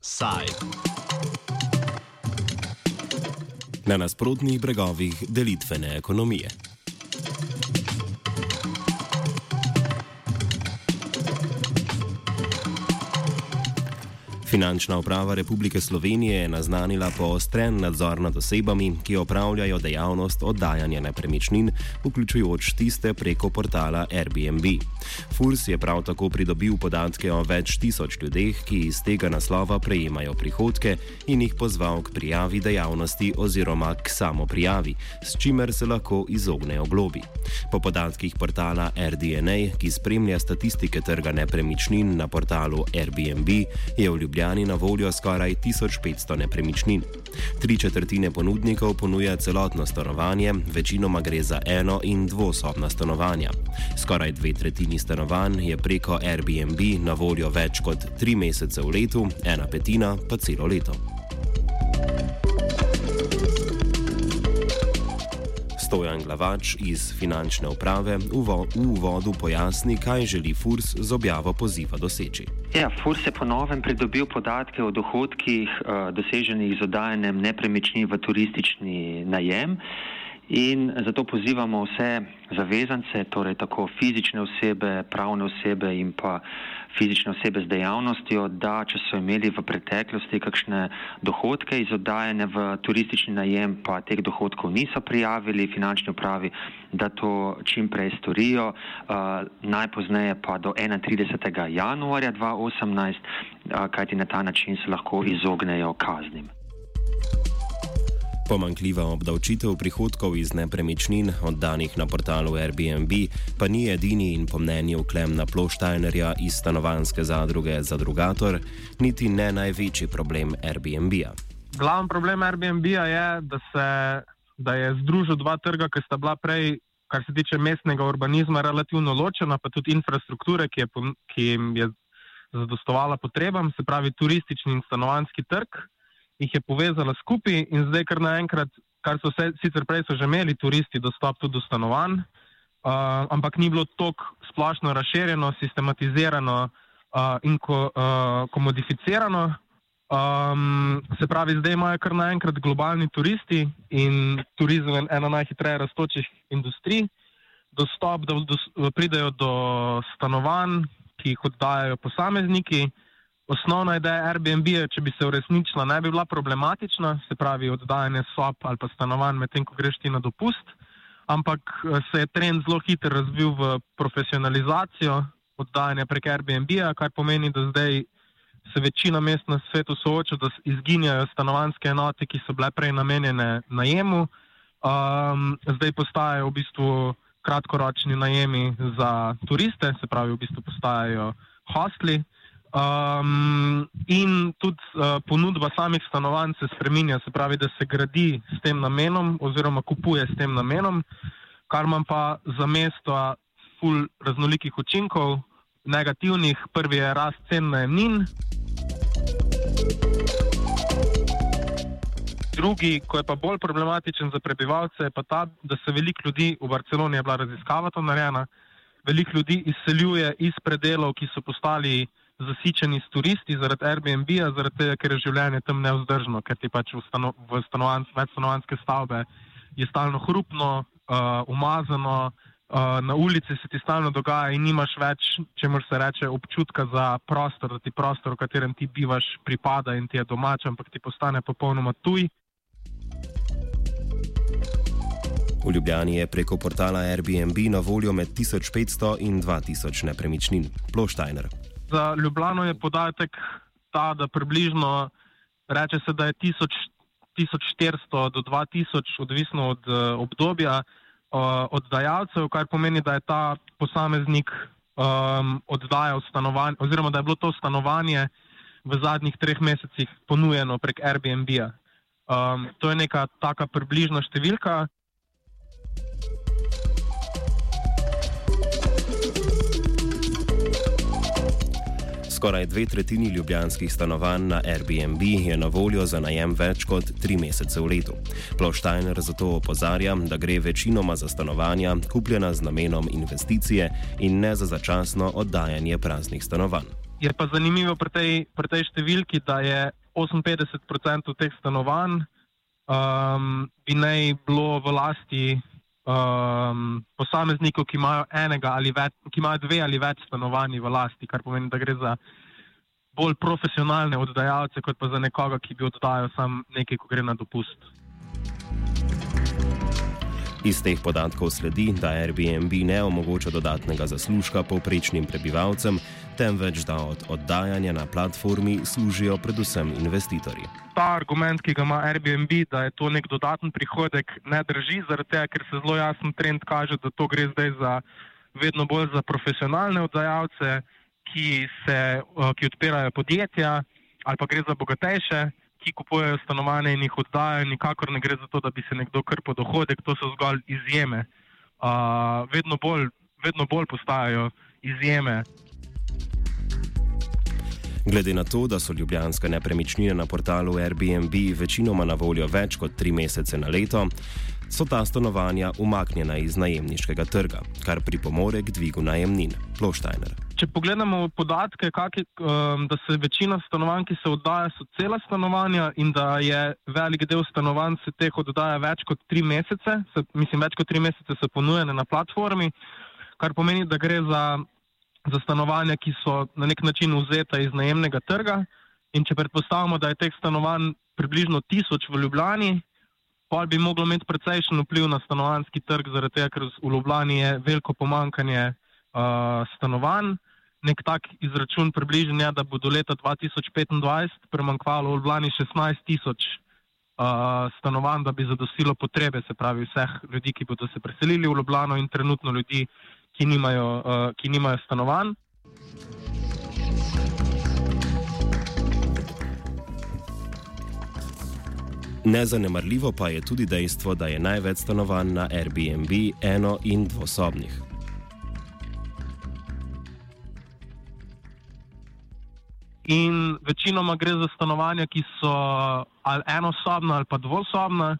Saj. Na nasprotnih bregovih delitvene ekonomije. Finančna uprava Republike Slovenije je naznanila poostren nadzor nad osebami, ki opravljajo dejavnost oddajanja nepremičnin, vključujoč tiste preko portala Airbnb. FURS je prav tako pridobil podatke o več tisoč ljudeh, ki iz tega naslova prejemajo prihodke in jih pozval k prijavi dejavnosti oziroma k samoprijavi, s čimer se lahko izognejo globi. Po podatkih portala RDNA, ki spremlja statistike trga nepremičnin na portalu Airbnb, je v Ljubljani Ljubljani na voljo skoraj 1500 nepremičnin. Tri četrtine ponudnikov ponuja celotno stanovanje, večinoma gre za eno in dvosobna stanovanja. Skoraj dve tretjini stanovanj je preko Airbnb na voljo več kot tri mesece v letu, ena petina pa celo leto. Stojan Glavač iz finančne uprave v uvodu pojasni, kaj želi FURS z objavo poziva doseči. Ja, FURS je ponovno pridobil podatke o dohodkih uh, doseženih z oddajanjem nepremičnin v turistični najem. In zato pozivamo vse zavezance, torej tako fizične osebe, pravne osebe in pa fizične osebe z dejavnostjo, da če so imeli v preteklosti kakšne dohodke iz oddajanja v turistični najem, pa teh dohodkov niso prijavili finančni upravi, da to čim prej storijo, uh, najpozneje pa do 31. januarja 2018, uh, kajti na ta način se lahko izognejo kaznim. Pomankljiva obdavčitev prihodkov iz nepremičnin, oddanih na portalu Airbnb, pa ni edini in po mnenju Klemna Ploštajnerja iz stanovanske zadruge Zadrugator, niti ne največji problem Airbnb-a. Glavni problem Airbnb-a je, da, se, da je združil dva trga, ki sta bila prej, kar se tiče mestnega urbanizma, relativno ločena, pa tudi infrastrukture, ki, je, ki jim je zadostovala potrebam, se pravi turistični in stanovanski trg jih je povezala skupaj in zdaj kar naenkrat, kar so vse, sicer prej so že imeli turisti dostop tudi do stanovanj, uh, ampak ni bilo tako splošno razširjeno, sistematizirano uh, in ko, uh, komodificirano. Um, se pravi, zdaj imajo kar naenkrat globalni turisti in turizem je ena najhitreje raztočih industrij, dostop, da do, pridejo do stanovanj, ki jih oddajajo posamezniki osnovna ideja Airbnb, je, če bi se uresničila, ne bi bila problematična, se pravi oddajanje sob ali pa stanovanj medtem, ko greš ti na dopust, ampak eh, se je trend zelo hitro razvil v profesionalizacijo oddajanja prek Airbnb, kar pomeni, da zdaj se večina mest na svetu sooča, da izginjajo stanovanske enote, ki so bile prej namenjene najemu, um, zdaj postajajo v bistvu kratkoročni najemi za turiste, se pravi, v bistvu postajajo hostli. Um, in tudi uh, ponudba samih stanovanj se spremenja, se pravi, da se gradi s tem namenom, oziroma kupuje s tem namenom, kar ima pa za mesto ful raznolikih učinkov, negativnih. Prvi je rast cen najemnin. Drugi, ko je pa bolj problematičen za prebivalce, je pa ta, da se veliko ljudi v Barceloni je bila raziskava to narejena, veliko ljudi izseljuje iz predelov, ki so postali zasičeni s turisti zaradi Airbnb-a, zaradi tega, ker je življenje tam neudržno, ker ti pač v, stano, v stanovanj, večstanovanske stavbe je stalno hrupno, uh, umazano, uh, na ulici se ti stalno dogaja in nimaš več, če moraš se reči, občutka za prostor, da ti prostor, v katerem ti bivaš, pripada in ti je domač, ampak ti postane popolnoma tuj. V Ljubljani je preko portala Airbnb na voljo med 1500 in 2000 nepremičnin. Ploštajner. Za Ljubljano je podatek ta, da približno reče se, da je 1400 do 2000, odvisno od uh, obdobja, uh, oddajalcev, kar pomeni, da je ta posameznik um, oddajal stanovanje, oziroma da je bilo to stanovanje v zadnjih treh mesecih ponujeno prek Airbnb-a. Um, to je neka taka približna številka. Skoraj dve tretjini ljubljanskih stanovanj na Airbnb je na voljo za najem več kot tri mesece v letu. Ploštajner zato opozarja, da gre večinoma za stanovanja, kupljena z namenom investicije in ne za začasno oddajanje praznih stanovanj. Je pa zanimivo pri tej, pri tej številki, da je 58% teh stanovanj um, bi naj bilo v lasti um, posameznikov, ki imajo, več, ki imajo dve ali več stanovanj v lasti, kar pomeni, da gre za bolj profesionalne oddajalce, kot pa za nekoga, ki bi oddajal samo nekaj, ko gre na dopust. Iz teh podatkov sledi, da Airbnb ne omogoča dodatnega zaslužka povprečnim prebivalcem, temveč da od oddajanja na platformi služijo predvsem investitorji. Ta argument, ki ga ima Airbnb, da je to nek dodaten prihodek, ne drži, zaradi tega, ker se zelo jasen trend kaže, da to gre zdaj za vedno bolj za profesionalne oddajalce, ki, se, eh, ki odpirajo podjetja ali pa gre za bogatejše ki kupujejo stanovanje in jih oddajajo, nikakor ne gre za to, da bi se nekdo krpil dohodek, to so zgolj izjeme. Uh, vedno, bolj, vedno bolj postajajo izjeme. Glede na to, da so ljubljanske nepremičnine na portalu Airbnb večinoma na voljo več kot tri mesece na leto, so ta stanovanja umaknjena iz najemniškega trga, kar pripomore k dvigu najemnin. Ploštajner. Če pogledamo podatke, je, um, da se večina stanovanj, ki se oddaja, so cela stanovanja in da je velik del stanovanj se teh oddaja več kot tri mesece, se, mislim, več kot tri mesece so ponujene na platformi, kar pomeni, da gre za, za stanovanja, ki so na nek način vzeta iz najemnega trga. In če predpostavimo, da je teh stanovanj približno tisoč v Ljubljani, pa bi moglo imeti precejšen vpliv na stanovanski trg, zaradi tega, ker v Ljubljani je veliko pomankanje uh, stanovanj. Nek tak izračun približen je, da bo do leta 2025 premankvalo v Ljubljani 16 tisoč uh, stanovanj, da bi zadostilo potrebe, se pravi vseh ljudi, ki bodo se preselili v Ljubljano in trenutno ljudi, ki nimajo, uh, ki nimajo stanovanj. Nezanemarljivo pa je tudi dejstvo, da je največ stanovanj na Airbnb eno in dvosobnih. In večinoma gre za stanovanja, ki so ali enosobna ali pa dvosobna,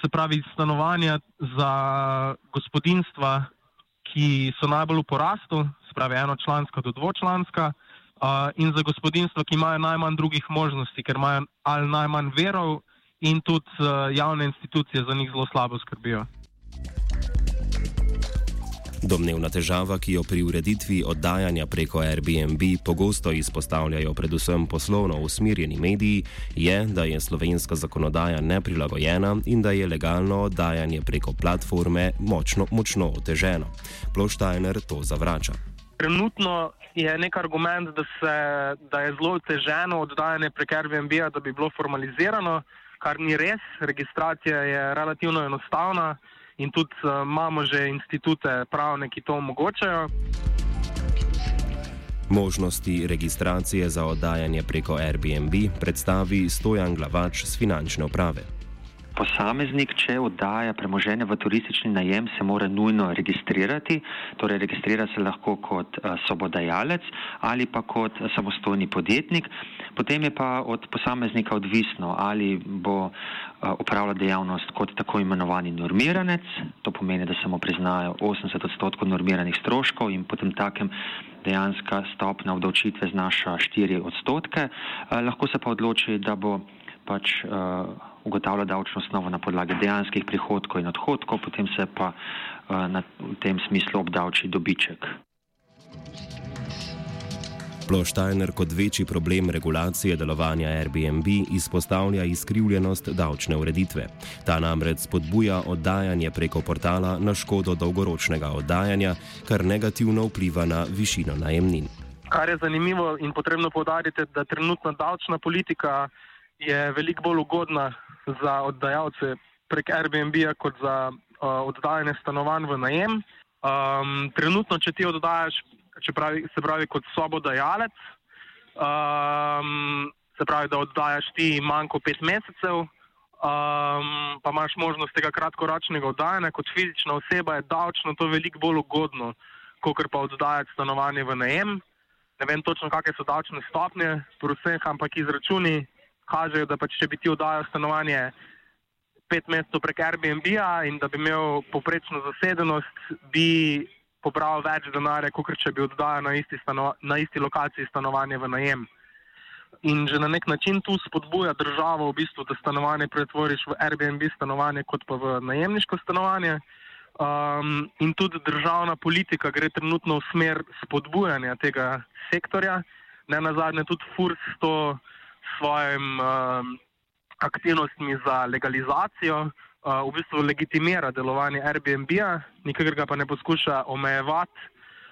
se pravi stanovanja za gospodinstva, ki so najbolj v porastu, se pravi enočlanska do dvočlanska, uh, in za gospodinstva, ki imajo najmanj drugih možnosti, ker imajo ali najmanj verov in tudi uh, javne institucije za njih zelo slabo skrbijo. Domnevna težava, ki jo pri ureditvi oddajanja preko Airbnb pogosto izpostavljajo predvsem poslovno usmerjeni mediji, je, da je slovenska zakonodaja neprilagojena in da je legalno oddajanje preko platforme močno, močno oteženo. Ploštajner to zavrača. Trenutno je nek argument, da, se, da je zelo oteženo oddajanje preko Airbnb, da bi bilo formalizirano kar ni res. Registracija je relativno enostavna in tudi uh, imamo že institute pravne, ki to omogočajo. Možnosti registracije za oddajanje preko Airbnb predstavi Stojan Glavač z finančne uprave. Posameznik, če oddaja premoženje v turistični najem, se mora nujno registrirati, torej registrira se lahko kot uh, sobodajalec ali pa kot samostojni podjetnik. Potem je pa od posameznika odvisno, ali bo upravljal dejavnost kot tako imenovani normiranec, to pomeni, da se mu priznajo 80 odstotkov normiranih stroškov in potem takem dejanska stopna obdavčitve znaša 4 odstotke. Uh, lahko se pa odloči, da bo pač. Uh, ugotavlja davčno osnovo na podlagi dejanskih prihodkov in odhodkov, potem se pa uh, na, v tem smislu obdavči dobiček. Ploštajner kot večji problem regulacije delovanja Airbnb izpostavlja izkrivljenost davčne ureditve. Ta namreč spodbuja oddajanje preko portala na škodo dolgoročnega oddajanja, kar negativno vpliva na višino najemnin. Kar je zanimivo in potrebno povdariti, da trenutna davčna politika je veliko bolj ugodna za oddajalce prek Airbnb-a kot za uh, oddajanje stanovanj v najem. Um, trenutno, če ti oddajaš, če pravi, se pravi kot sobodajalec, um, se pravi, da oddajaš ti manj kot pet mesecev, um, pa imaš možnost tega kratkoročnega oddajanja, kot fizična oseba je davčno to veliko bolj ugodno, kot pa oddajati stanovanje v najem. ne vem točno, kakšne so davčne stopnje, vseh, ampak izračuni kažejo, da pač, če bi ti oddajal stanovanje pet mesecev prek Airbnb-a in da bi imel poprečno zasedenost, bi pobral več denarja, kot če bi oddajal na isti, na isti lokaciji stanovanje v najem. In že na nek način tu spodbuja državo, v bistvu, da stanovanje pretvoriš v Airbnb stanovanje, kot pa v najemniško stanovanje. Um, in tudi državna politika gre trenutno v smer spodbujanja tega sektorja, ne na zadnje tudi FURS to svojim um, aktivnostmi za legalizacijo, uh, v bistvu legitimira delovanje Airbnb-a, nikakor ga pa ne poskuša omejevati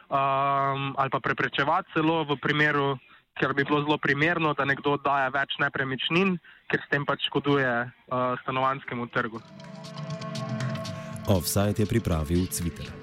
um, ali pa preprečevati celo v primeru, ker bi bilo zelo primerno, da nekdo daje več nepremičnin, ker s tem pač škoduje uh, stanovanskemu trgu. Offside je pripravil Twitter.